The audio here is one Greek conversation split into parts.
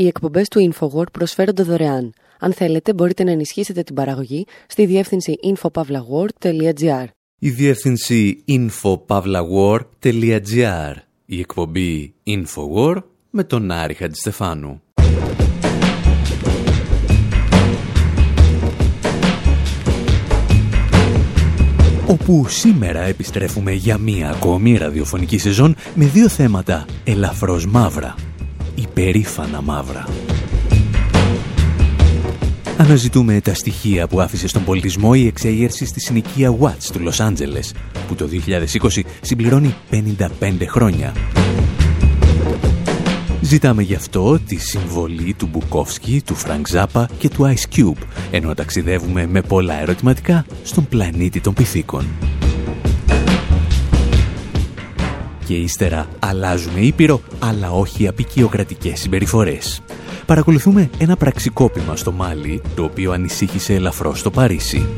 Οι εκπομπές του InfoWord προσφέρονται δωρεάν. Αν θέλετε, μπορείτε να ενισχύσετε την παραγωγή στη διεύθυνση infopavlagor.gr. Η διεύθυνση infopavlagor.gr. Η εκπομπή InfoWord με τον Άρη Χατζηστεφάνου. όπου σήμερα επιστρέφουμε για μία ακόμη ραδιοφωνική σεζόν με δύο θέματα ελαφρώς μαύρα, υπερήφανα μαύρα. Αναζητούμε τα στοιχεία που άφησε στον πολιτισμό η εξέγερση στη συνοικία Watts του Λος Άντζελες, που το 2020 συμπληρώνει 55 χρόνια. Ζητάμε γι' αυτό τη συμβολή του Μπουκόφσκι, του Φρανκ Ζάπα και του Ice Cube, ενώ ταξιδεύουμε με πολλά ερωτηματικά στον πλανήτη των πιθήκων. Και ύστερα αλλάζουμε ήπειρο, αλλά όχι απεικιοκρατικές συμπεριφορές. Παρακολουθούμε ένα πραξικόπημα στο Μάλι, το οποίο ανησύχησε ελαφρώς στο Παρίσι.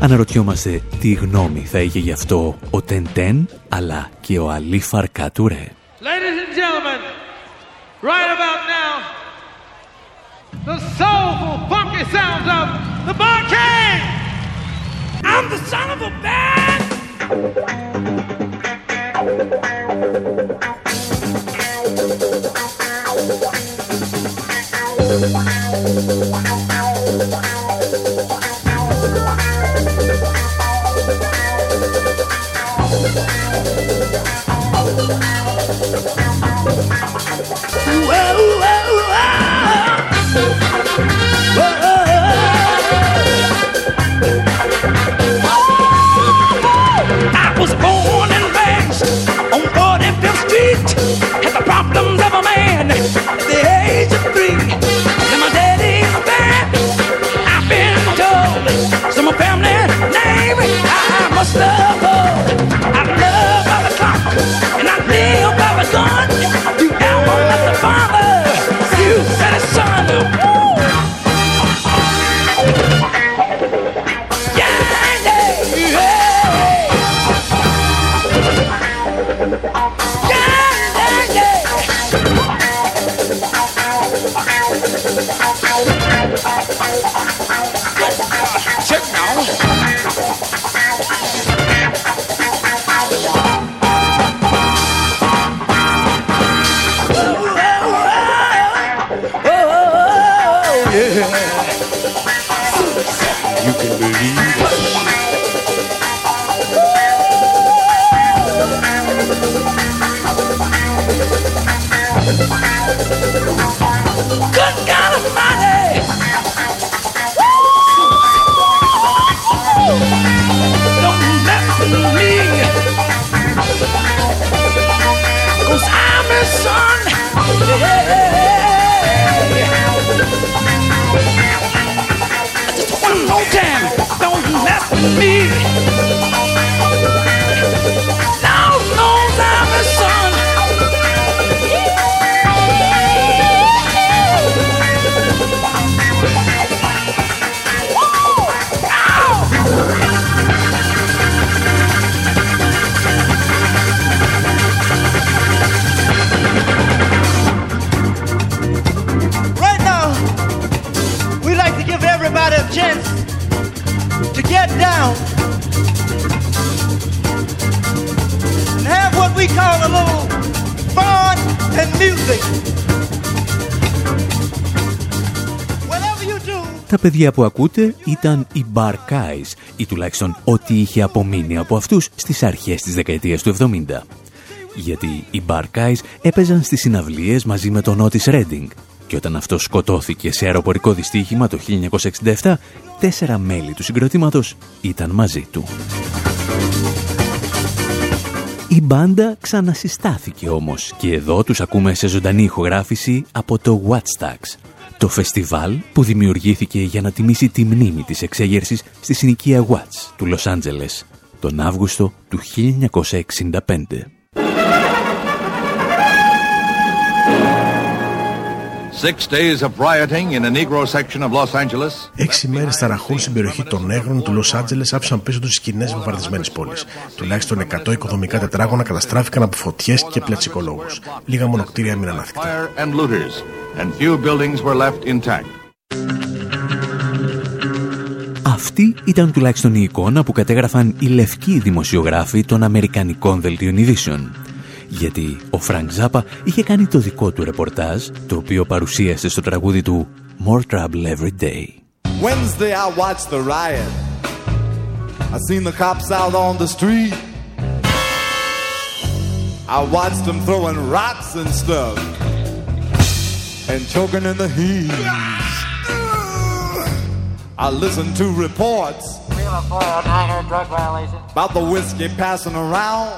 Αναρωτιόμαστε τι γνώμη θα είχε γι' αυτό ο Τεντέν, αλλά και ο Αλή Φαρκάτουρε. Ladies and gentlemen, right about now, the soulful, funky sounds of the Bar King. I'm the son of a Whoa, whoa, whoa. Παιδιά που ακούτε ήταν οι Bar Guys, ή τουλάχιστον ό,τι είχε απομείνει από αυτούς στις αρχές της δεκαετίας του 70. Γιατί οι Bar Guys έπαιζαν στις συναυλίες μαζί με τον Otis Redding και όταν αυτό σκοτώθηκε σε αεροπορικό δυστύχημα το 1967, τέσσερα μέλη του συγκροτήματος ήταν μαζί του. Η μπάντα ξανασυστάθηκε όμως και εδώ τους ακούμε σε ζωντανή ηχογράφηση από το Wattstax, το φεστιβάλ που δημιουργήθηκε για να τιμήσει τη μνήμη της εξέγερσης στη συνοικία Watts του Λος Άντζελες τον Αύγουστο του 1965. Έξι μέρες ταραχών στην περιοχή των Νέγρων του Λος Άντζελες άφησαν πίσω τους σκηνές βομβαρδισμένης πόλης. Τουλάχιστον 100 οικοδομικά τετράγωνα καταστράφηκαν από φωτιές και πλατσικολόγους. Λίγα μονοκτήρια έμειναν άθικτα. Αυτή ήταν τουλάχιστον η εικόνα που κατέγραφαν οι λευκοί δημοσιογράφοι των Αμερικανικών Δελτίων Ειδήσεων γιατί ο Φρανκ Ζάπα είχε κάνει το δικό του ρεπορτάζ, το οποίο παρουσίασε στο τραγούδι του More Trouble Every Day. Wednesday I watched the riot. I seen the cops out on the street. I watched them throwing rocks and stuff and choking in the heat. I listened to reports about the whiskey passing around.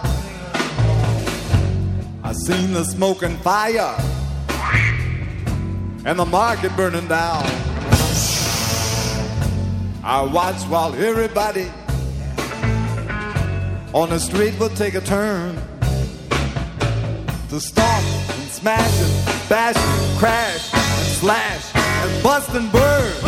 I seen the smoke and fire and the market burning down. I watched while everybody on the street would take a turn to stomp and smash and bash and crash and slash and bust and burn.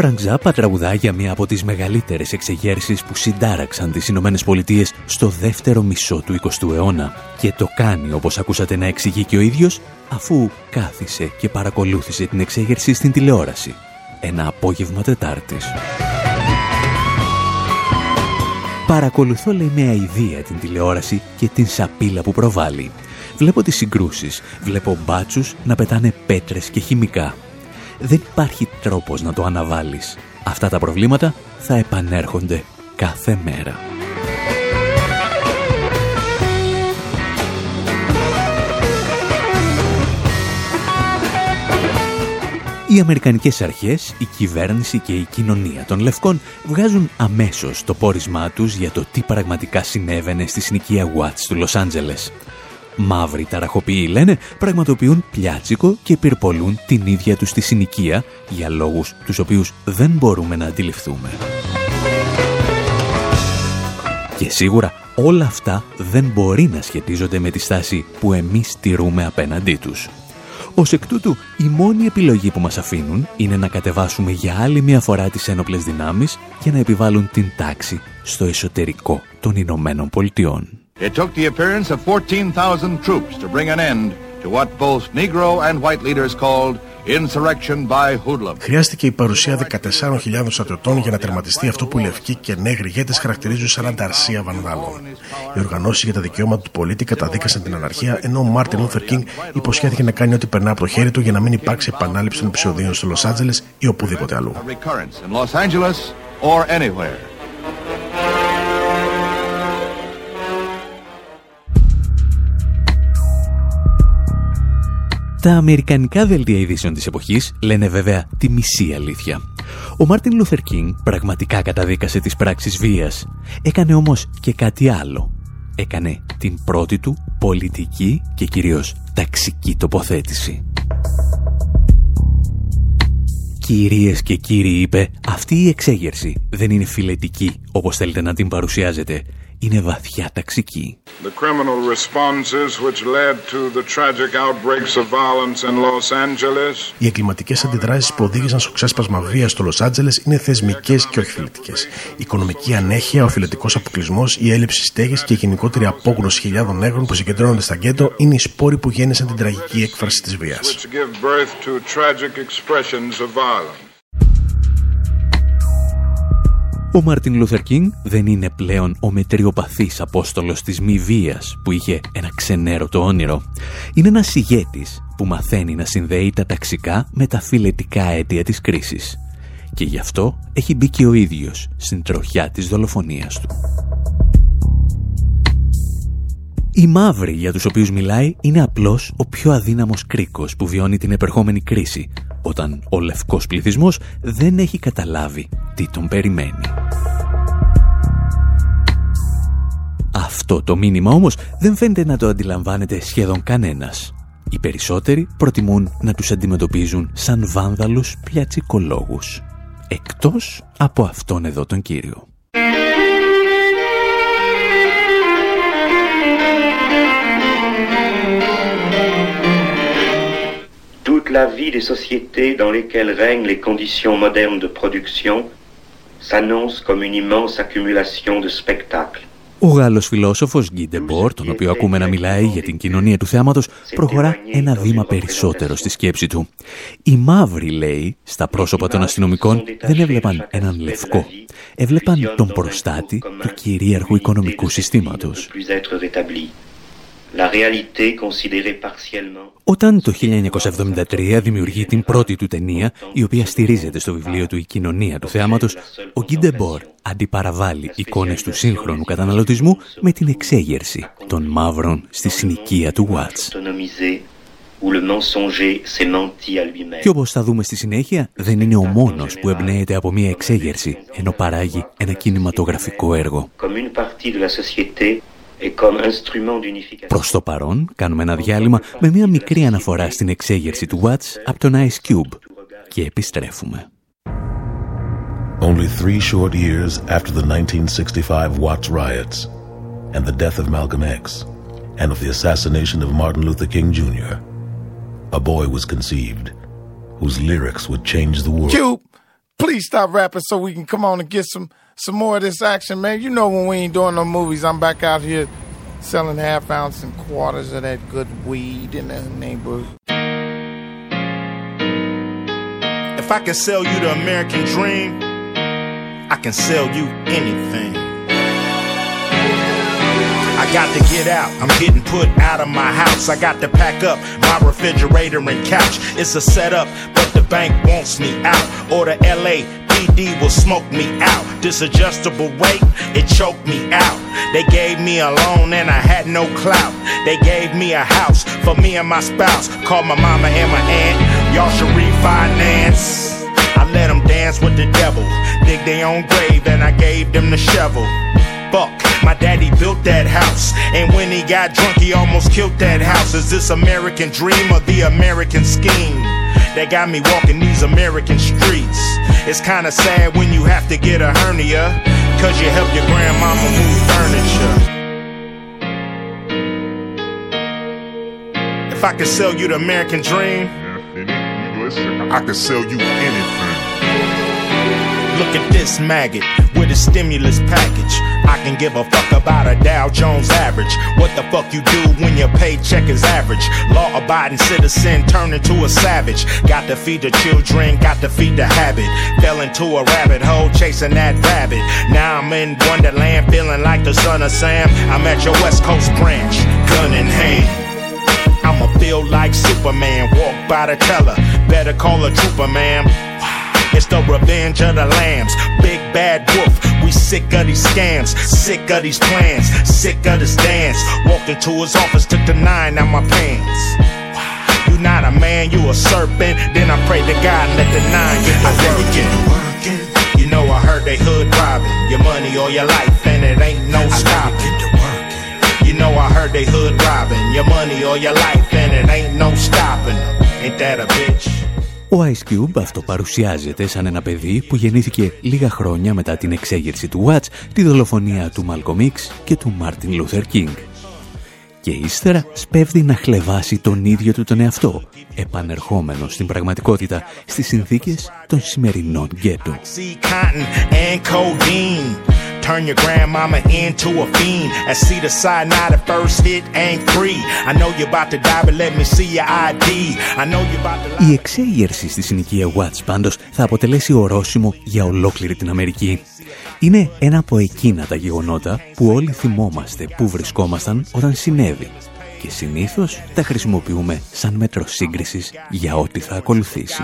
Ο Φρανκ Ζάπα τραγουδά για μία από τις μεγαλύτερες εξεγέρσεις που συντάραξαν τις Ηνωμένες Πολιτείες στο δεύτερο μισό του 20ου αιώνα και το κάνει όπως ακούσατε να εξηγεί και ο ίδιος αφού κάθισε και παρακολούθησε την εξέγερση στην τηλεόραση ένα απόγευμα Τετάρτης. Παρακολουθώ λέει με αηδία την τηλεόραση και την σαπίλα που προβάλλει. Βλέπω τις συγκρούσεις, βλέπω μπάτσους να πετάνε πέτρες και χημικά δεν υπάρχει τρόπος να το αναβάλεις. Αυτά τα προβλήματα θα επανέρχονται κάθε μέρα. Οι Αμερικανικές αρχές, η κυβέρνηση και η κοινωνία των Λευκών βγάζουν αμέσως το πόρισμά τους για το τι πραγματικά συνέβαινε στη συνοικία Watts του Λος Άντζελες μαύροι ταραχοποιοί λένε, πραγματοποιούν πλιάτσικο και πυρπολούν την ίδια τους τη συνοικία για λόγους τους οποίους δεν μπορούμε να αντιληφθούμε. Και σίγουρα όλα αυτά δεν μπορεί να σχετίζονται με τη στάση που εμείς τηρούμε απέναντί τους. Ως εκ τούτου, η μόνη επιλογή που μας αφήνουν είναι να κατεβάσουμε για άλλη μια φορά τις ένοπλες δυνάμεις και να επιβάλλουν την τάξη στο εσωτερικό των Ηνωμένων Πολιτειών. It took the appearance of 14,000 troops to bring an end to what both Negro and white leaders called insurrection by hoodlum. Χρειάστηκε η παρουσία 14.000 στρατιωτών για να τερματιστεί αυτό που οι λευκοί και νέγροι ηγέτες χαρακτηρίζουν σαν ανταρσία βανδάλων. Οι οργανώσεις για τα δικαιώματα του πολίτη καταδίκασαν την αναρχία, ενώ ο Μάρτιν Λούθερ Κίνγκ υποσχέθηκε να κάνει ό,τι περνά από το χέρι του για να μην υπάρξει επανάληψη των επεισοδίων στο Λος Άντζελες ή οπουδήποτε αλλού. Τα αμερικανικά δελτία ειδήσεων της εποχής λένε βέβαια τη μισή αλήθεια. Ο Μάρτιν Λούθερ Κίνγκ πραγματικά καταδίκασε τις πράξεις βίας. Έκανε όμως και κάτι άλλο. Έκανε την πρώτη του πολιτική και κυρίως ταξική τοποθέτηση. Κυρίες και κύριοι είπε, αυτή η εξέγερση δεν είναι φιλετική όπως θέλετε να την παρουσιάζετε είναι βαθιά ταξική. Οι εγκληματικές αντιδράσεις που οδήγησαν στο ξέσπασμα βίας στο Λο Άντζελε είναι θεσμικές και όχι φιλετικές. Η οικονομική ανέχεια, ο φιλετικός αποκλεισμός, η έλλειψη στέγης και η γενικότερη απόγνωση χιλιάδων νέγρων που συγκεντρώνονται στα γκέτο είναι οι σπόροι που γέννησαν την τραγική έκφραση της βίας. Ο Μάρτιν Λούθερ Κίνγκ δεν είναι πλέον ο μετριοπαθής απόστολος της μη βίας που είχε ένα ξενέρωτο όνειρο. Είναι ένας ηγέτης που μαθαίνει να συνδέει τα ταξικά με τα φιλετικά αίτια της κρίσης. Και γι' αυτό έχει μπει και ο ίδιος στην τροχιά της δολοφονίας του. Οι μαύροι για τους οποίους μιλάει είναι απλώς ο πιο αδύναμος κρίκος που βιώνει την επερχόμενη κρίση, όταν ο λευκός πληθυσμός δεν έχει καταλάβει τι τον περιμένει. Αυτό το μήνυμα όμως δεν φαίνεται να το αντιλαμβάνεται σχεδόν κανένας. Οι περισσότεροι προτιμούν να τους αντιμετωπίζουν σαν βάνδαλους πλιατσικολόγους. Εκτός από αυτόν εδώ τον κύριο. La vie des sociétés dans lesquelles règnent les conditions modernes de production s'annonce comme une immense accumulation de spectacles. Ο Γάλλος φιλόσοφος Γκίντε Μπορ, τον οποίο ακούμε να μιλάει για την κοινωνία του θέματος, προχωρά ένα βήμα περισσότερο στη σκέψη του. Οι μαύροι, λέει, στα πρόσωπα των αστυνομικών δεν έβλεπαν έναν λευκό. Έβλεπαν τον προστάτη του κυρίαρχου οικονομικού συστήματος. Όταν το 1973 δημιουργεί την πρώτη του ταινία, η οποία στηρίζεται στο βιβλίο του «Η κοινωνία του θεάματος», ο Γκίντεμπορ αντιπαραβάλλει εικόνες του σύγχρονου καταναλωτισμού με την εξέγερση των μαύρων στη συνοικία του Watts. Και όπως θα δούμε στη συνέχεια, δεν είναι ο μόνος που εμπνέεται από μια εξέγερση, ενώ παράγει ένα κινηματογραφικό έργο. Προς το παρόν, κάνουμε ένα διάλειμμα με μια μικρή αναφορά στην εξέγερση του Watts από τον Ice Cube και επιστρέφουμε. Only three short years after the 1965 Watts riots and the death of Malcolm X and of the assassination of Martin Luther King Jr., a boy was conceived whose lyrics would change the world. Cube, please stop rapping so we can come on and get some some more of this action, man. You know when we ain't doing no movies, I'm back out here selling half ounce and quarters of that good weed in the neighborhood. If I can sell you the American dream, I can sell you anything. I got to get out. I'm getting put out of my house. I got to pack up my refrigerator and couch. It's a setup, but the bank wants me out. Or the LA PD will smoke me out. This adjustable rate, it choked me out. They gave me a loan and I had no clout. They gave me a house for me and my spouse. Called my mama and my aunt. Y'all should refinance. I let them dance with the devil. Dig their own grave and I gave them the shovel. Fuck, my daddy built that house. And when he got drunk, he almost killed that house. Is this American dream or the American scheme? That got me walking these American streets. It's kinda sad when you have to get a hernia, cause you help your grandmama move furniture. If I could sell you the American dream, I could sell you anything. Look at this maggot with a stimulus package. I can give a fuck about a Dow Jones average. What the fuck you do when your paycheck is average? Law abiding citizen turn into a savage. Got to feed the children, got to feed the habit. Fell into a rabbit hole chasing that rabbit. Now I'm in Wonderland feeling like the son of Sam. I'm at your West Coast branch, gun in hand. I'ma feel like Superman, walk by the teller. Better call a trooper, ma'am. It's the revenge of the lambs. Big bad wolf. We sick of these scams, sick of these plans, sick of this dance. Walked into his office, took the nine out my pants. You not a man, you a serpent. Then I pray to God, and let the nine get the working. You know I heard they hood robbing your money or your life, and it ain't no stopping. You know I heard they hood robbing your money or your life, and it ain't no stopping. Ain't that a bitch? Ο Ice Cube αυτοπαρουσιάζεται σαν ένα παιδί που γεννήθηκε λίγα χρόνια μετά την εξέγερση του Watts, τη δολοφονία του Malcolm X και του Martin Luther King. Και ύστερα σπέβδει να χλεβάσει τον ίδιο του τον εαυτό, επανερχόμενο στην πραγματικότητα στις συνθήκες των σημερινών γκέτο. Turn your grandmama into a fiend. And see the side now the first hit ain't free. I know you about to die, but let me see your ID. I know you about to... Η εξέγερση στη συνοικία Watts πάντως θα αποτελέσει ορόσημο για ολόκληρη την Αμερική. Είναι ένα από εκείνα τα γεγονότα που όλοι θυμόμαστε που βρισκόμασταν όταν συνέβη και συνήθως τα χρησιμοποιούμε σαν μέτρο σύγκρισης για ό,τι θα ακολουθήσει.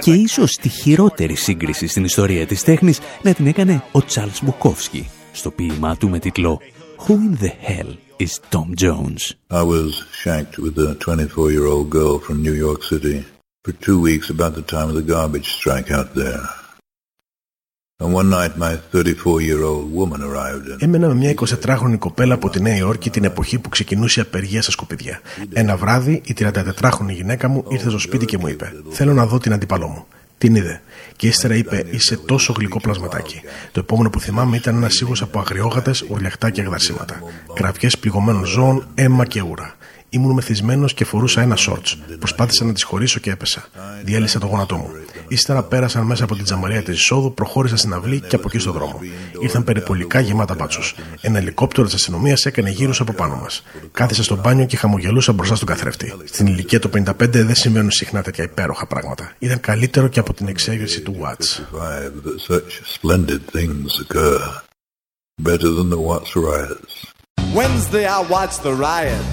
Και ίσως τη χειρότερη σύγκριση στην ιστορία της τέχνης να την έκανε ο Τσάρλς Μπουκόφσκι στο ποίημά του με τίτλο Who in the hell is Tom Jones? I was shanked with a 24-year-old girl from New York City for two weeks about the time of the garbage strike out there. Έμενα με μια 24χρονη κοπέλα από τη Νέα Υόρκη την εποχή που ξεκινούσε η απεργία στα σκουπίδια. Ένα βράδυ η 34χρονη γυναίκα μου ήρθε στο σπίτι και μου είπε: Θέλω να δω την αντίπαλό μου. Την είδε. Και ύστερα είπε: Είσαι τόσο γλυκό πλασματάκι. Το επόμενο που θυμάμαι ήταν ένας ήχος από αγριόγατες, ουρλιαχτά και γδαρσίματα. Κραυγές πληγωμένων ζώων, αίμα και ούρα. Ήμουν μεθυσμένος και φορούσα ένα σόρτ. Προσπάθησα να τη χωρίσω και έπεσα. Διέλυσα το γόνατό μου. Ύστερα πέρασα μέσα από την τζαμαρία της εισόδου, προχώρησα στην αυλή και από εκεί στο δρόμο. Ήρθαν περιπολικά γεμάτα μπάτσους. Ένα ελικόπτερο της αστυνομίας έκανε γύρους από πάνω μας. Κάθισα στο μπάνιο και χαμογελούσα μπροστά στον καθρέφτη. Στην ηλικία των 55 δεν συμβαίνουν συχνά τέτοια υπέροχα πράγματα. Ήταν καλύτερο και από την εξέγερση του Watts. Wednesday I watched the riot.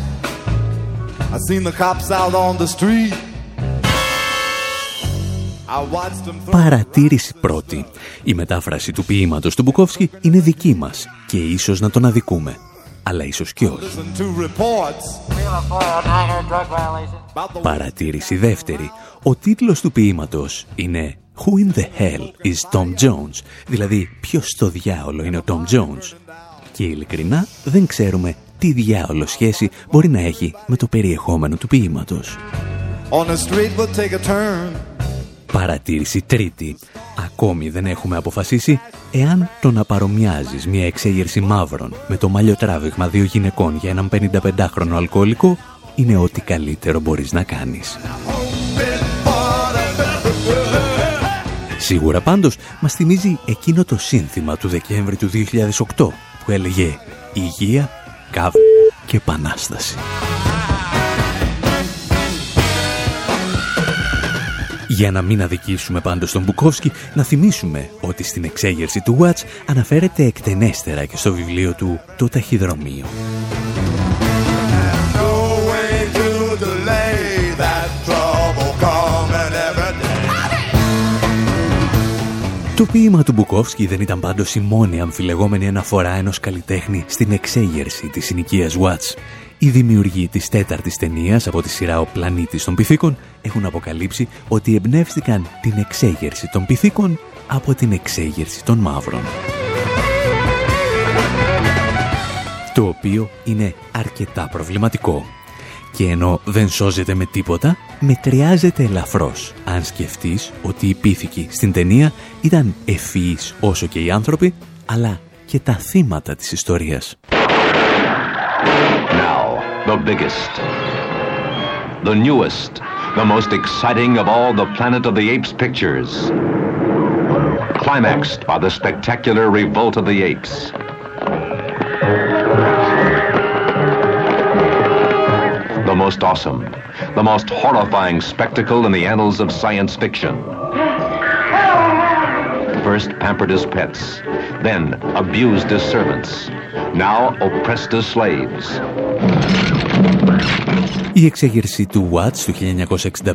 I seen the cops out on the street. Παρατήρηση πρώτη. Η μετάφραση του ποίηματος του Μπουκόφσκι είναι δική μας και ίσως να τον αδικούμε. Αλλά ίσως και όχι. Παρατήρηση δεύτερη. Ο τίτλος του ποίηματος είναι Who in the hell is Tom Jones? Δηλαδή, ποιος στο διάολο είναι ο Tom Jones? Και ειλικρινά δεν ξέρουμε τι διάολο σχέση μπορεί να έχει με το περιεχόμενο του ποίηματος. Παρατήρηση τρίτη. Ακόμη δεν έχουμε αποφασίσει εάν το να παρομοιάζεις μια εξέγερση μαύρων με το μαλλιοτράβηγμα δύο γυναικών για έναν 55χρονο αλκοολικό είναι ό,τι καλύτερο μπορείς να κάνεις. Σίγουρα πάντως μας θυμίζει εκείνο το σύνθημα του Δεκέμβρη του 2008 που έλεγε «Υγεία, καβ και Επανάσταση». Για να μην αδικήσουμε πάντως τον Μπουκόφσκι, να θυμίσουμε ότι στην εξέγερση του Watts αναφέρεται εκτενέστερα και στο βιβλίο του «Το ταχυδρομείο». Το ποίημα του Μπουκόφσκι δεν ήταν πάντως η μόνη αμφιλεγόμενη αναφορά ενός καλλιτέχνη στην εξέγερση της συνοικίας Watts. Οι δημιουργοί της τέταρτης ταινίας από τη σειρά «Ο πλανήτης των πυθίκων» έχουν αποκαλύψει ότι εμπνεύστηκαν την εξέγερση των πυθίκων από την εξέγερση των μαύρων. Το οποίο είναι αρκετά προβληματικό. Και ενώ δεν σώζεται με τίποτα, μετριάζεται ελαφρώς αν σκεφτείς ότι οι πίθηκοι στην ταινία ήταν ευφυείς όσο και οι άνθρωποι, αλλά και τα θύματα της ιστορίας. the biggest, the newest, the most exciting of all the Planet of the Apes pictures. Climaxed by the spectacular revolt of the apes. Most awesome, the most horrifying spectacle in the annals of science fiction. First pampered as pets, then abused as servants, now oppressed as slaves. Η εξέγερση του Watts του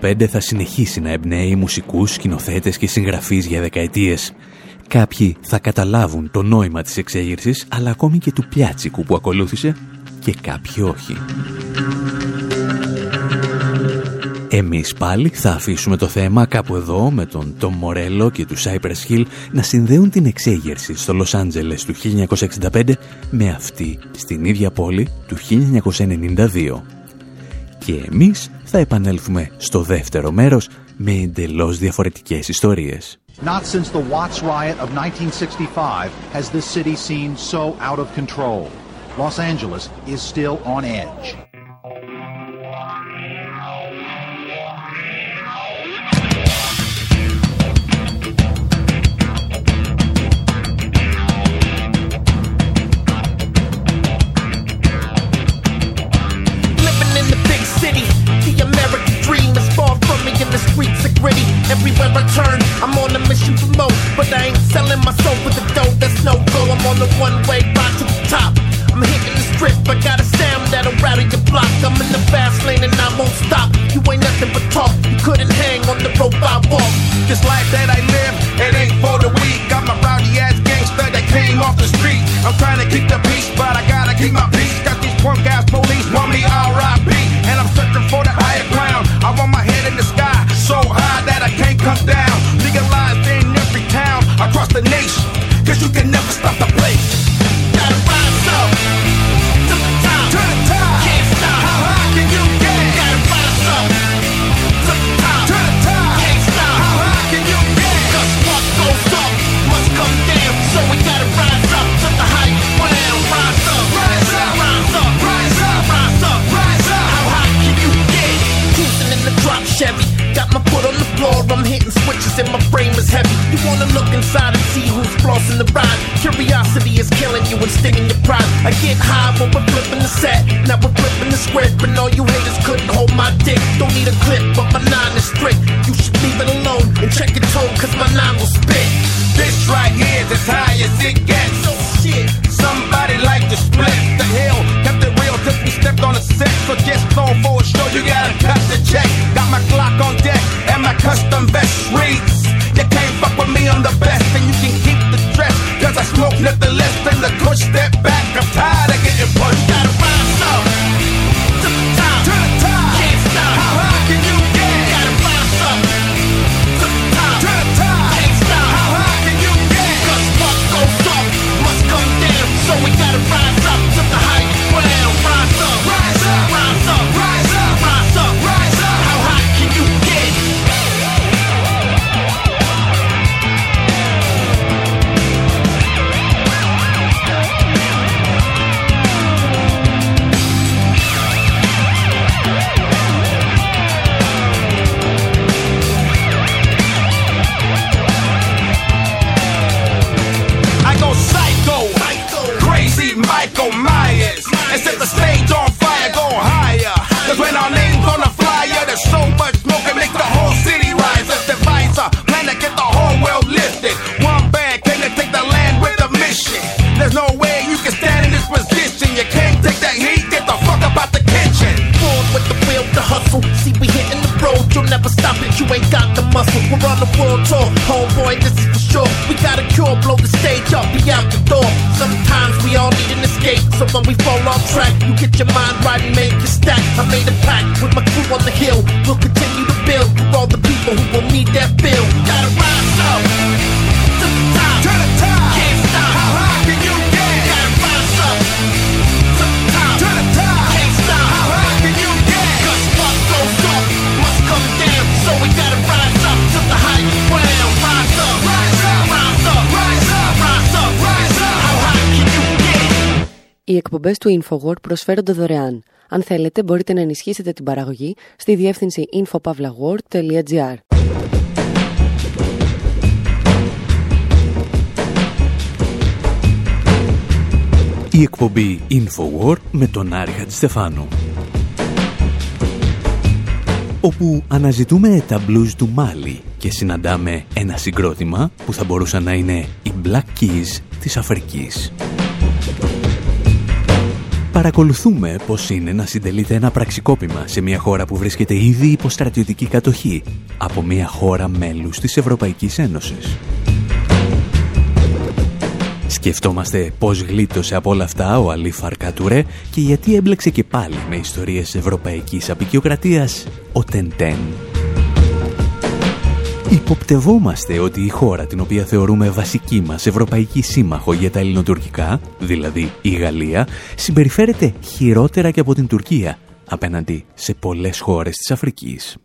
1965 θα συνεχίσει να εμπνέει μουσικούς, σκηνοθέτες και συγγραφείς για δεκαετίες. Κάποιοι θα καταλάβουν το νόημα της εξέγερσης, αλλά ακόμη και του πιάτσικου που ακολούθησε και κάποιοι όχι. Εμείς πάλι θα αφήσουμε το θέμα κάπου εδώ με τον Τόμ Μορέλο και τους Cypress Hill να συνδέουν την εξέγερση στο Λος Άντζελες του 1965 με αυτή στην ίδια πόλη του 1992. Και εμείς θα επανέλθουμε στο δεύτερο μέρος με εντελώς διαφορετικές ιστορίες. Not since the Watts riot of 1965 has this city seemed so out of control. Los Angeles is still on edge. I was ripping the script, and all you haters couldn't hold my dick. Don't need a clip, but my nine is strict. You should leave it alone and check your tone cause my nine will spit. This right here is as high as it gets. So shit. Somebody like to split the hill. Kept it real till we stepped on a set. So just throw for a show, you gotta cut the check. Got my Glock on deck and my custom vest reads. You can't fuck with me, I'm the best. And you can keep the dress, cause I smoke nothing less than the push step back. I made a εκπομπές του InfoWord προσφέρονται δωρεάν. Αν θέλετε, μπορείτε να ενισχύσετε την παραγωγή στη διεύθυνση infopavlagor.gr. Η εκπομπή InfoWord με τον Άρη Χατζηστεφάνου όπου αναζητούμε τα blues του Μάλι και συναντάμε ένα συγκρότημα που θα μπορούσαν να είναι οι Black Keys της Αφρικής παρακολουθούμε πως είναι να συντελείται ένα πραξικόπημα σε μια χώρα που βρίσκεται ήδη υπό στρατιωτική κατοχή από μια χώρα μέλους της Ευρωπαϊκής Ένωσης. Σκεφτόμαστε πώς γλίτωσε από όλα αυτά ο Αλή Φαρκατουρέ και γιατί έμπλεξε και πάλι με ιστορίες ευρωπαϊκής απεικιοκρατίας ο Τεντέν εποπτευόμαστε ότι η χώρα την οποία θεωρούμε βασική μας ευρωπαϊκή σύμμαχο για τα ελληνοτουρκικά, δηλαδή η Γαλλία, συμπεριφέρεται χειρότερα και από την Τουρκία απέναντι σε πολλές χώρες της Αφρικής.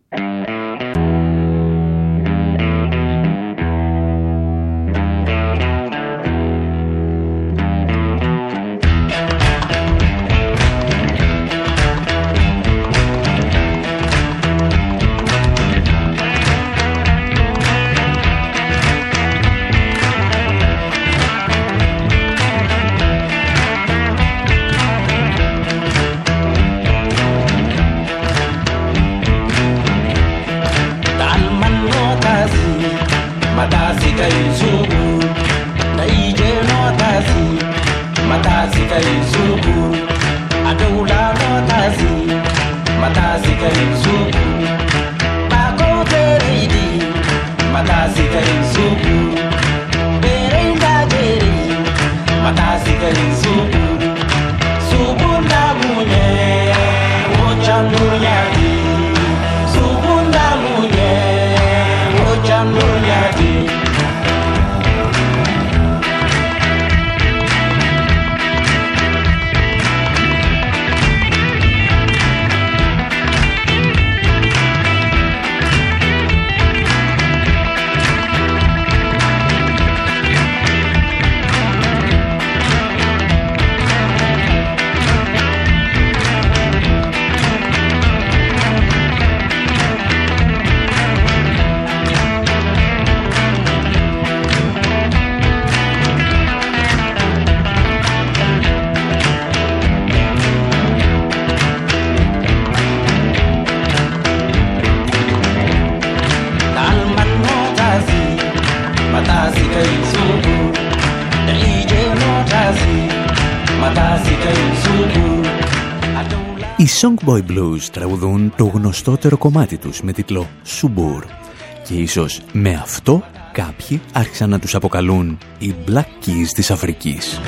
Οι Songboy Blues τραγουδούν το γνωστότερο κομμάτι τους με τίτλο Subur και ίσως με αυτό κάποιοι άρχισαν να τους αποκαλούν οι Black Keys της Αφρικής.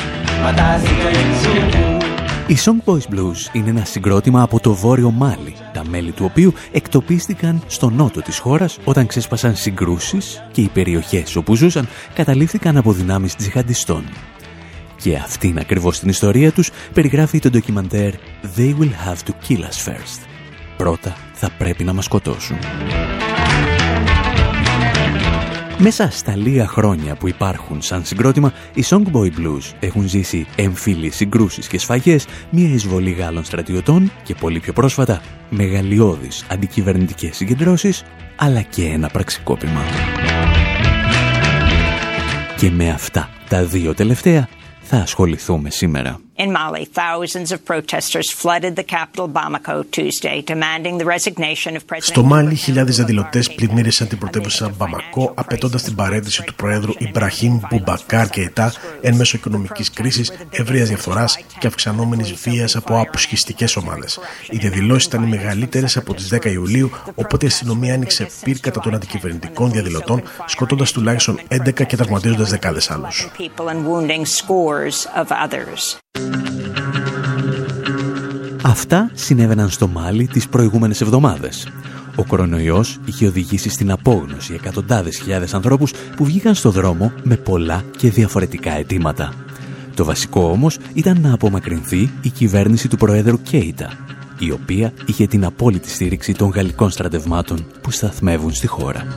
Οι Songboys Blues είναι ένα συγκρότημα από το βόρειο Μάλι, τα μέλη του οποίου εκτοπίστηκαν στο νότο της χώρας όταν ξέσπασαν συγκρούσεις και οι περιοχές όπου ζούσαν καταλήφθηκαν από δυνάμεις τζιχαντιστών. Και αυτήν ακριβώς την ιστορία τους περιγράφει το ντοκιμαντέρ «They will have to kill us first». Πρώτα θα πρέπει να μας σκοτώσουν. Μέσα στα λίγα χρόνια που υπάρχουν σαν συγκρότημα, οι Songboy Blues έχουν ζήσει εμφύλιες συγκρούσεις και σφαγές, μια εισβολή Γάλλων στρατιωτών και πολύ πιο πρόσφατα μεγαλειώδεις αντικυβερνητικές συγκεντρώσεις, αλλά και ένα πραξικόπημα. Και με αυτά τα δύο τελευταία θα ασχοληθούμε σήμερα. In Mali, thousands of protesters flooded the capital Bamako Tuesday, demanding the resignation of President. Στο Μάλι, χιλιάδες διαδηλωτές πλημμύρισαν την πρωτεύουσα Μπαμακό, απαιτώντας την παρέτηση του Προέδρου Ιμπραχήμ Μπουμπακάρ Κεϊτά εν μέσω οικονομικής κρίσης, ευρείας διαφθοράς και αυξανόμενης βίας από αποσχιστικές ομάδες. Οι διαδηλώσεις ήταν οι μεγαλύτερες από τις 10 Ιουλίου, οπότε η αστυνομία άνοιξε πυρ κατά των αντικυβερνητικών διαδηλωτών, σκοτώντας τουλάχιστον 11 και τραυματίζοντας δεκάδες άλλους. Αυτά συνέβαιναν στο Μάλι τις προηγούμενες εβδομάδες. Ο κορονοϊός είχε οδηγήσει στην απόγνωση εκατοντάδες χιλιάδες ανθρώπους που βγήκαν στο δρόμο με πολλά και διαφορετικά αιτήματα. Το βασικό όμως ήταν να απομακρυνθεί η κυβέρνηση του Προέδρου Κέιτα, η οποία είχε την απόλυτη στήριξη των γαλλικών στρατευμάτων που σταθμεύουν στη χώρα.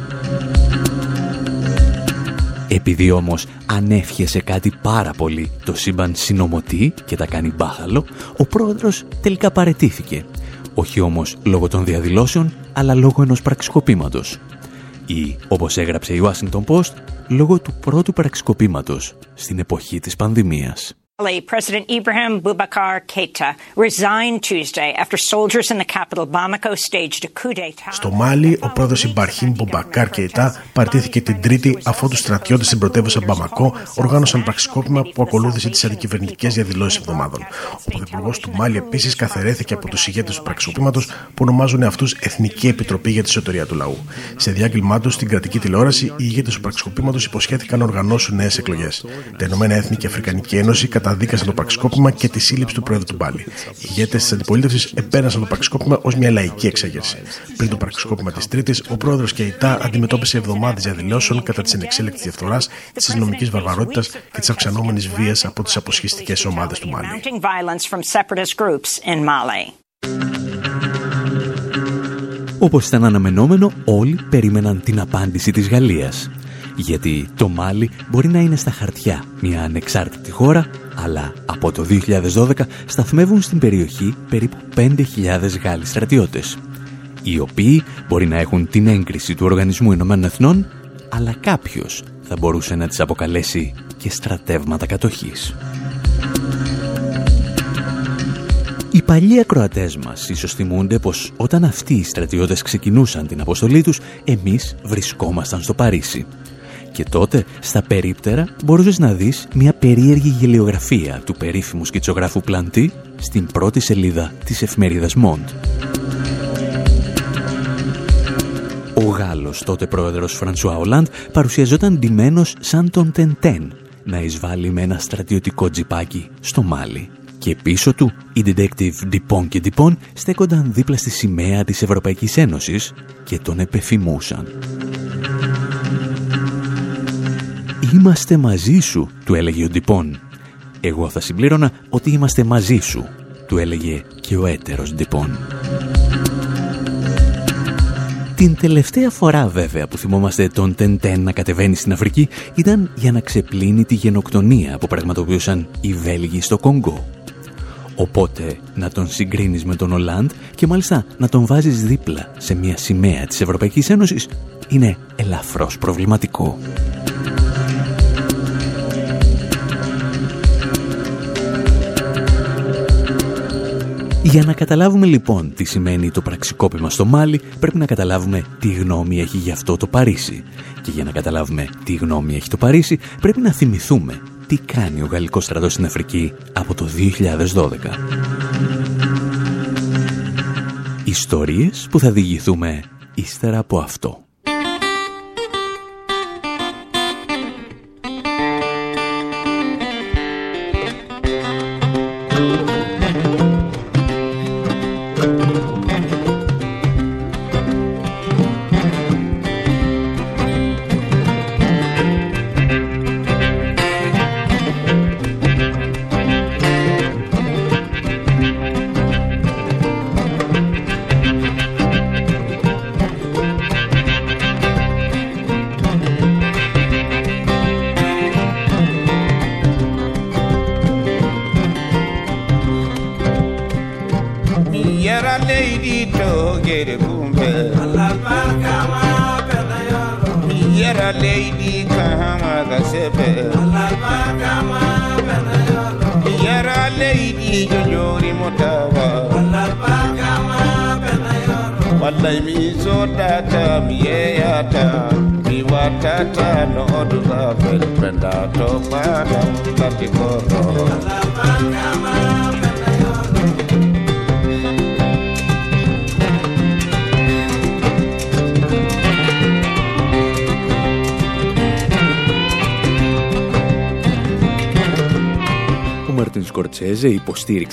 Επειδή όμως ανέφιεσε κάτι πάρα πολύ το σύμπαν συνομωτή και τα κάνει μπάχαλο, ο πρόεδρος τελικά παρετήθηκε. Όχι όμως λόγω των διαδηλώσεων, αλλά λόγω ενός πραξικοπήματος. Ή, όπως έγραψε η Washington Post, λόγω του πρώτου πραξικοπήματος στην εποχή της πανδημίας. President Ibrahim Boubacar Keita resigned Tuesday after soldiers in the capital Bamako staged a coup d'etat. Στο Μάλι, ο πρόεδρος Ιμπαρχήμ Μπουμπακάρ Κέιτα partήθηκε την Τρίτη αφού τους στρατιώτες στην πρωτεύουσα Μπαμακό οργάνωσαν πραξικόπημα που ακολούθησε τις αντικυβερνητικές διαδηλώσεις εβδομάδων. Ο πρωθυπουργός του Μάλι επίσης καθαιρέθηκε από τους ηγέτες του πραξικοπήματος που ονομάζουν αυτούς Εθνική Επιτροπή για τη Σωτηρία του Λαού. Σε διάγγελμά τους στην κρατική τηλεόραση, οι ηγέτες του πραξικοπήματος υποσχέθηκαν να οργανώσουν νέες εκλογές. Τα Ηνωμένα Έθνη και Αφρικανική Ένωση καταδίκασαν το πραξικόπημα και τη σύλληψη του Πρόεδρου του Μπάλι. Οι ηγέτες της αντιπολίτευσης επέρασαν το πραξικόπημα ως μια λαϊκή εξέγερση. Πριν το πραξικόπημα της Τρίτης, ο πρόεδρος Κεϊτά αντιμετώπισε εβδομάδες διαδηλώσεων κατά της ανεξέλεκτη διαφθοράς, της νομικής βαρβαρότητας και της αυξανόμενης βίας από τις αποσχιστικές ομάδες του Μάλι. Όπως ήταν αναμενόμενο, όλοι περίμεναν την απάντηση της Γαλλίας γιατί το Μάλι μπορεί να είναι στα χαρτιά μια ανεξάρτητη χώρα, αλλά από το 2012 σταθμεύουν στην περιοχή περίπου 5.000 Γάλλοι στρατιώτες, οι οποίοι μπορεί να έχουν την έγκριση του Οργανισμού Ηνωμένων Εθνών, αλλά κάποιος θα μπορούσε να τις αποκαλέσει και στρατεύματα κατοχής. Οι παλιοί ακροατές μας ίσως θυμούνται πως όταν αυτοί οι στρατιώτες ξεκινούσαν την αποστολή τους, εμείς βρισκόμασταν στο Παρίσι. Και τότε, στα περίπτερα, μπορούσες να δεις μια περίεργη γελιογραφία του περίφημου σκητσογράφου Πλαντή στην πρώτη σελίδα της εφημερίδας Μοντ. Ο Γάλλος τότε πρόεδρος Φρανσουά Ολάντ παρουσιαζόταν ντυμένος σαν τον Τεντέν να εισβάλλει με ένα στρατιωτικό τζιπάκι στο Μάλι. Και πίσω του, οι detective Dupont και Dupont στέκονταν δίπλα στη σημαία της Ευρωπαϊκής Ένωσης και τον επεφημούσαν. «Είμαστε μαζί σου», του έλεγε ο Ντυπών. «Εγώ θα συμπλήρωνα ότι είμαστε μαζί σου», του έλεγε και ο έτερος Ντυπών. Την τελευταία φορά βέβαια που θυμόμαστε τον Τεντέν να κατεβαίνει στην Αφρική ήταν για να ξεπλύνει τη γενοκτονία που πραγματοποιούσαν οι Βέλγοι στο Κόγκο. Οπότε να τον συγκρίνεις με τον Ολάντ και μάλιστα να τον βάζεις δίπλα σε μια σημαία της Ευρωπαϊκής Ένωσης είναι ελαφρώς προβληματικό. Για να καταλάβουμε λοιπόν τι σημαίνει το πραξικόπημα στο Μάλι, πρέπει να καταλάβουμε τι γνώμη έχει γι' αυτό το Παρίσι. Και για να καταλάβουμε τι γνώμη έχει το Παρίσι, πρέπει να θυμηθούμε τι κάνει ο Γαλλικός στρατός στην Αφρική από το 2012. Ιστορίες που θα διηγηθούμε ύστερα από αυτό.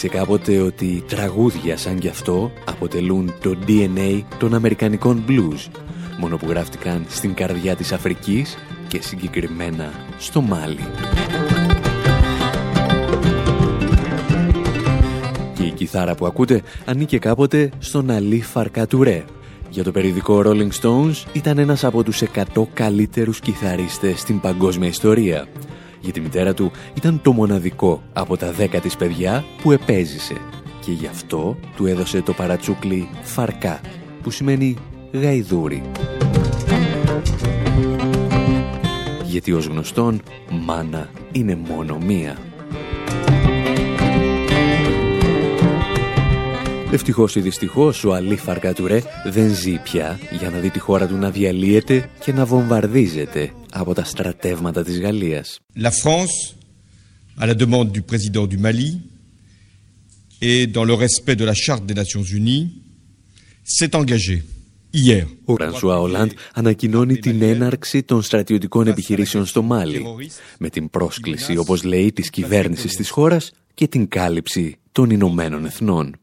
Υποστήριξε κάποτε ότι τραγούδια σαν κι αυτό αποτελούν το DNA των Αμερικανικών blues, μόνο που γράφτηκαν στην καρδιά της Αφρικής και συγκεκριμένα στο Μάλι. Και η κιθάρα που ακούτε ανήκε κάποτε στον Αλή Φαρκατουρέ. Για το περιδικό Rolling Stones ήταν ένας από τους 100 καλύτερους κιθαρίστες στην παγκόσμια ιστορία για τη μητέρα του ήταν το μοναδικό από τα δέκα της παιδιά που επέζησε και γι' αυτό του έδωσε το παρατσούκλι «φαρκά» που σημαίνει «γαϊδούρι». Γιατί ως γνωστόν μάνα είναι μόνο μία. Ευτυχώς ή δυστυχώς ο Αλή Φαρκατουρέ δεν ζει πια για να δει τη χώρα του να διαλύεται και να βομβαρδίζεται από τα στρατεύματα της Γαλλίας. La France, à la demande du président du Mali et dans le respect de la Charte des Nations Unies, s'est engagée Hier. Ο Φρανσουά Ολάντ ανακοινώνει την έναρξη των στρατιωτικών επιχειρήσεων στο Μάλι με την πρόσκληση, όπως λέει, της κυβέρνησης της χώρας και την κάλυψη των Ηνωμένων Εθνών.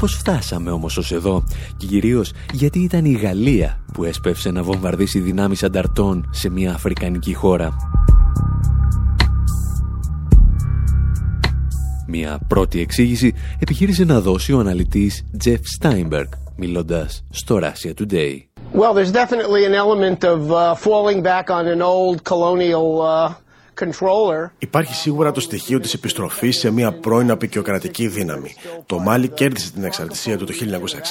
Πώς φτάσαμε όμως ως εδώ και κυρίως γιατί ήταν η Γαλλία που έσπευσε να βομβαρδίσει δυνάμεις ανταρτών σε μια αφρικανική χώρα. Μια πρώτη εξήγηση επιχείρησε να δώσει ο αναλυτής Jeff Steinberg μιλώντας στο Russia Today. Well, there's definitely an element of uh, falling back on an old colonial uh, Υπάρχει σίγουρα το στοιχείο της επιστροφής σε μια πρώην απεικιοκρατική δύναμη. Το Μάλι κέρδισε την εξαρτησία του το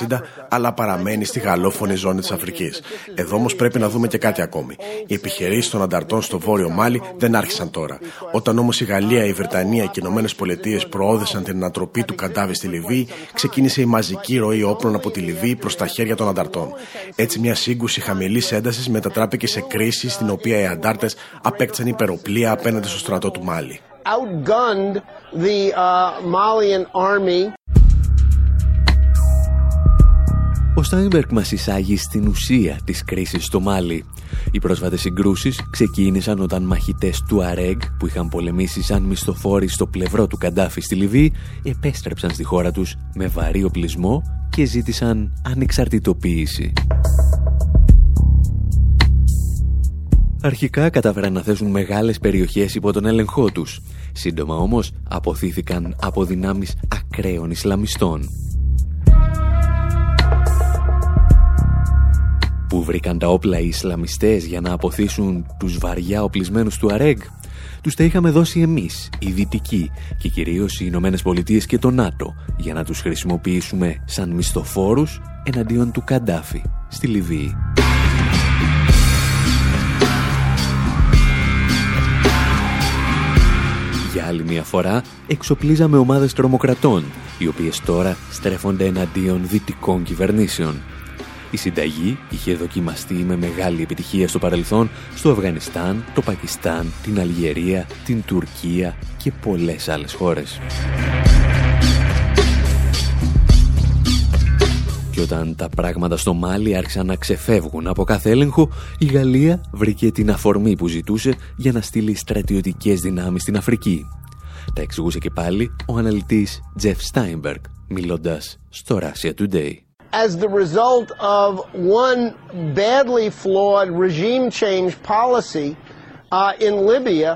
1960, αλλά παραμένει στη γαλλόφωνη ζώνη της Αφρικής. Εδώ όμως πρέπει να δούμε και κάτι ακόμη. Οι επιχειρήσεις των ανταρτών στο βόρειο Μάλι δεν άρχισαν τώρα. Όταν όμως η Γαλλία, η Βρετανία και οι Ηνωμένες Πολιτείες προώδησαν την ανατροπή του Καντάβη στη Λιβύη, ξεκίνησε η μαζική ροή όπλων από τη Λιβύη προς τα χέρια των ανταρτών. Έτσι, μια σύγκρουση χαμηλής έντασης μετατράπηκε σε κρίση στην οποία οι αντάρτες απέκτησαν υπεροπλία απέναντι στο στρατό του Μάλι. Outgunned the uh, Malian army. Ο Στάινμπερκ μας εισάγει στην ουσία της κρίσης στο Μάλι. Οι πρόσφατες συγκρούσεις ξεκίνησαν όταν μαχητές του ΑΡΕΓ που είχαν πολεμήσει σαν μισθοφόροι στο πλευρό του Καντάφη στη Λιβύη επέστρεψαν στη χώρα τους με βαρύ οπλισμό και ζήτησαν ανεξαρτητοποίηση. Αρχικά κατάφεραν να θέσουν μεγάλες περιοχές υπό τον έλεγχό τους. Σύντομα όμως αποθήθηκαν από δυνάμεις ακραίων Ισλαμιστών. Πού βρήκαν τα όπλα οι Ισλαμιστές για να αποθήσουν τους βαριά οπλισμένους του Αρέγ; Τους τα είχαμε δώσει εμείς, οι Δυτικοί και κυρίως οι Ηνωμένες Πολιτείες και το ΝΑΤΟ για να τους χρησιμοποιήσουμε σαν μισθοφόρους εναντίον του Καντάφη στη Λιβύη. Για άλλη μια φορά εξοπλίζαμε ομάδες τρομοκρατών, οι οποίες τώρα στρέφονται εναντίον δυτικών κυβερνήσεων. Η συνταγή είχε δοκιμαστεί με μεγάλη επιτυχία στο παρελθόν στο Αφγανιστάν, το Πακιστάν, την Αλγερία, την Τουρκία και πολλές άλλες χώρες. Και όταν τα πράγματα στο Μάλι άρχισαν να ξεφεύγουν από κάθε έλεγχο, η Γαλλία βρήκε την αφορμή που ζητούσε για να στείλει στρατιωτικές δυνάμεις στην Αφρική. Τα εξηγούσε και πάλι ο αναλυτής Jeff Steinberg, μιλώντας στο Russia Today. As the result of one badly flawed regime change policy, Uh,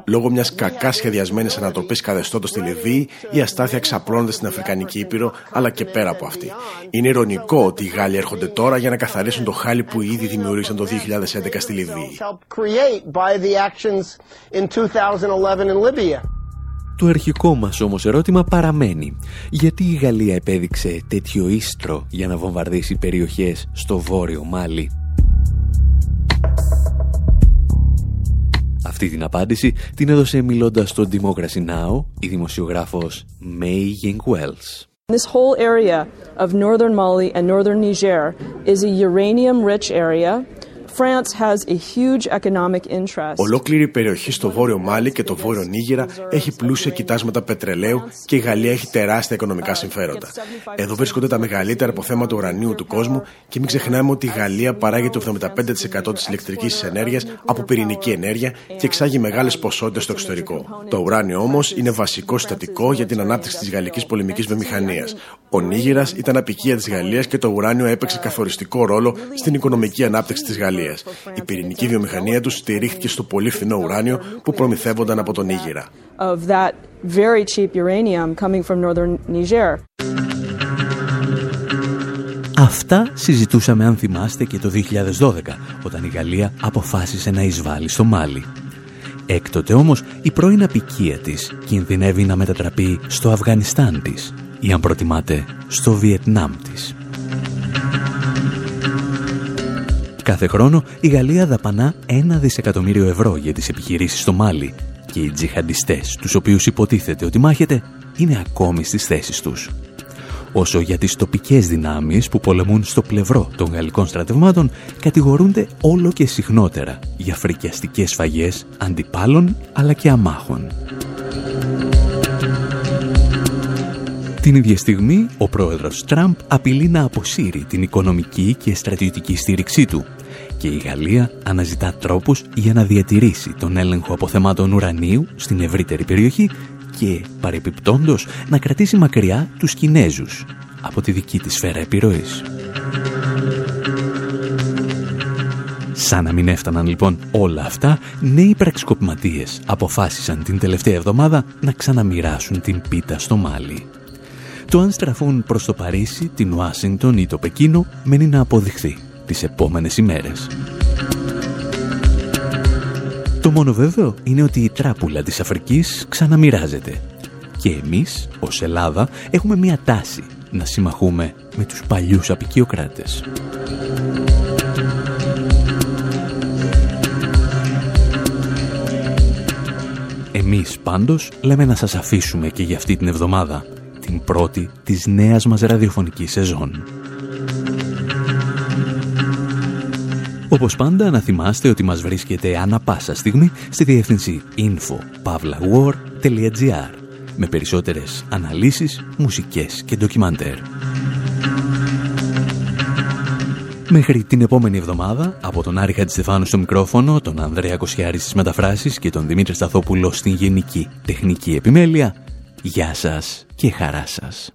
Λόγω μιας κακά σχεδιασμένης ανατροπής καθεστώτος στη Λιβύη, η αστάθεια ξαπλώνεται στην Αφρικανική Ήπειρο, αλλά και πέρα από αυτή. Είναι ηρωνικό ότι οι Γάλλοι έρχονται τώρα για να καθαρίσουν το χάλι που ήδη δημιούργησαν το 2011 στη Λιβύη. Το αρχικό μας όμως ερώτημα παραμένει. Γιατί η Γαλλία επέδειξε τέτοιο ίστρο για να βομβαρδίσει περιοχές στο βόρειο Μάλι; Αυτή την απάντηση την έδωσε μιλώντας στο Democracy Now! η δημοσιογράφος May Ying Wells. This whole area of northern Mali and northern Niger is a uranium-rich area Ολόκληρη η περιοχή στο βόρειο Μάλι και το βόρειο Νίγηρα έχει πλούσια κοιτάσματα πετρελαίου και η Γαλλία έχει τεράστια οικονομικά συμφέροντα. Εδώ βρίσκονται τα μεγαλύτερα αποθέματα ουρανίου του κόσμου και μην ξεχνάμε ότι η Γαλλία παράγει το 75% της ηλεκτρικής ενέργειας από πυρηνική ενέργεια και εξάγει μεγάλες ποσότητες στο εξωτερικό. Το ουράνιο όμως είναι βασικό συστατικό για την ανάπτυξη της γαλλικής πολεμικής βιομηχανίας. Ο Νίγηρας ήταν απικία της Γαλλίας και το ουράνιο έπαιξε καθοριστικό ρόλο στην οικονομική ανάπτυξη της Γαλλίας. Η πυρηνική βιομηχανία τους στηρίχθηκε στο πολύ φθηνό ουράνιο που προμηθεύονταν από τον Ήγηρα. Αυτά συζητούσαμε αν θυμάστε και το 2012 όταν η Γαλλία αποφάσισε να εισβάλλει στο Μάλι. Έκτοτε όμως η πρώην απικία της κινδυνεύει να μετατραπεί στο Αφγανιστάν της ή αν προτιμάτε στο Βιετνάμ της. Κάθε χρόνο η Γαλλία δαπανά ένα δισεκατομμύριο ευρώ για τις επιχειρήσεις στο Μάλι και οι τζιχαντιστές, τους οποίους υποτίθεται ότι μάχεται, είναι ακόμη στις θέσεις τους. Όσο για τις τοπικές δυνάμεις που πολεμούν στο πλευρό των γαλλικών στρατευμάτων, κατηγορούνται όλο και συχνότερα για φρικιαστικές φαγές αντιπάλων αλλά και αμάχων. Την ίδια στιγμή, ο πρόεδρος Τραμπ απειλεί να αποσύρει την οικονομική και στρατιωτική στήριξή του και η Γαλλία αναζητά τρόπους για να διατηρήσει τον έλεγχο αποθεμάτων ουρανίου στην ευρύτερη περιοχή και παρεπιπτόντος να κρατήσει μακριά τους Κινέζους από τη δική της σφαίρα επιρροής. Σαν να μην έφταναν λοιπόν όλα αυτά, νέοι πραξικοπηματίες αποφάσισαν την τελευταία εβδομάδα να ξαναμοιράσουν την πίτα στο Μάλι. Το αν στραφούν προς το Παρίσι, την Ουάσιγκτον ή το Πεκίνο μένει να αποδειχθεί τις επόμενες ημέρες. Το μόνο βέβαιο είναι ότι η τράπουλα της Αφρικής ξαναμοιράζεται και εμείς, ως Ελλάδα, έχουμε μία τάση να συμμαχούμε με τους παλιούς απικιοκράτες. Εμείς πάντως λέμε να σας αφήσουμε και για αυτή την εβδομάδα, την πρώτη της νέας μας ραδιοφωνικής σεζόν. Όπως πάντα να θυμάστε ότι μας βρίσκεται ανά πάσα στιγμή στη διεύθυνση info.pavlawar.gr με περισσότερες αναλύσεις, μουσικές και ντοκιμαντέρ. Μέχρι την επόμενη εβδομάδα, από τον Άρη Χατζηστεφάνου στο μικρόφωνο, τον Ανδρέα Κοσιάρης στις μεταφράσεις και τον Δημήτρη Σταθόπουλο στην γενική τεχνική επιμέλεια, γεια σας και χαρά σας.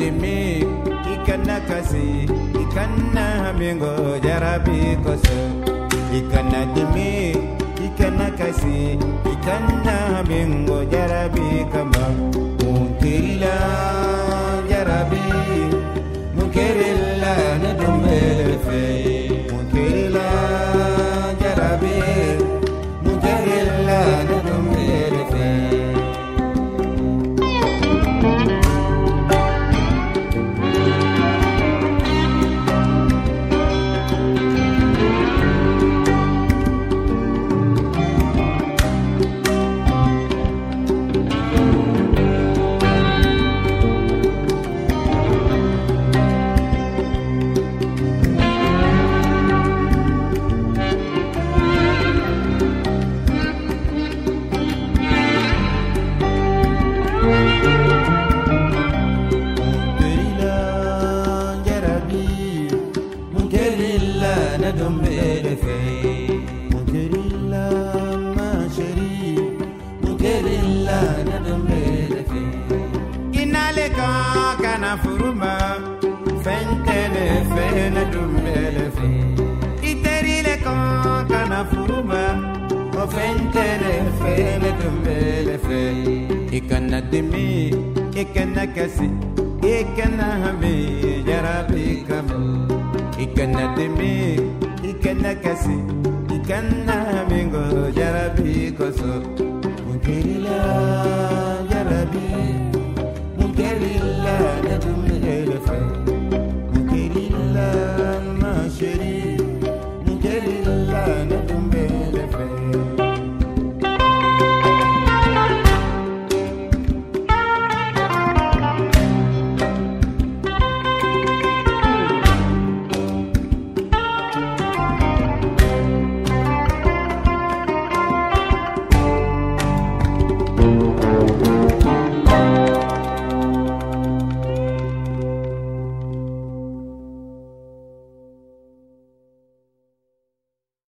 Dimi ikana kasi ikana hamingo jarabi koso. Ikana dimi ikana kasi ikana hamingo jarabi kama. Munkirila kese ikana hame jarabe kamu ikana deme ikana kase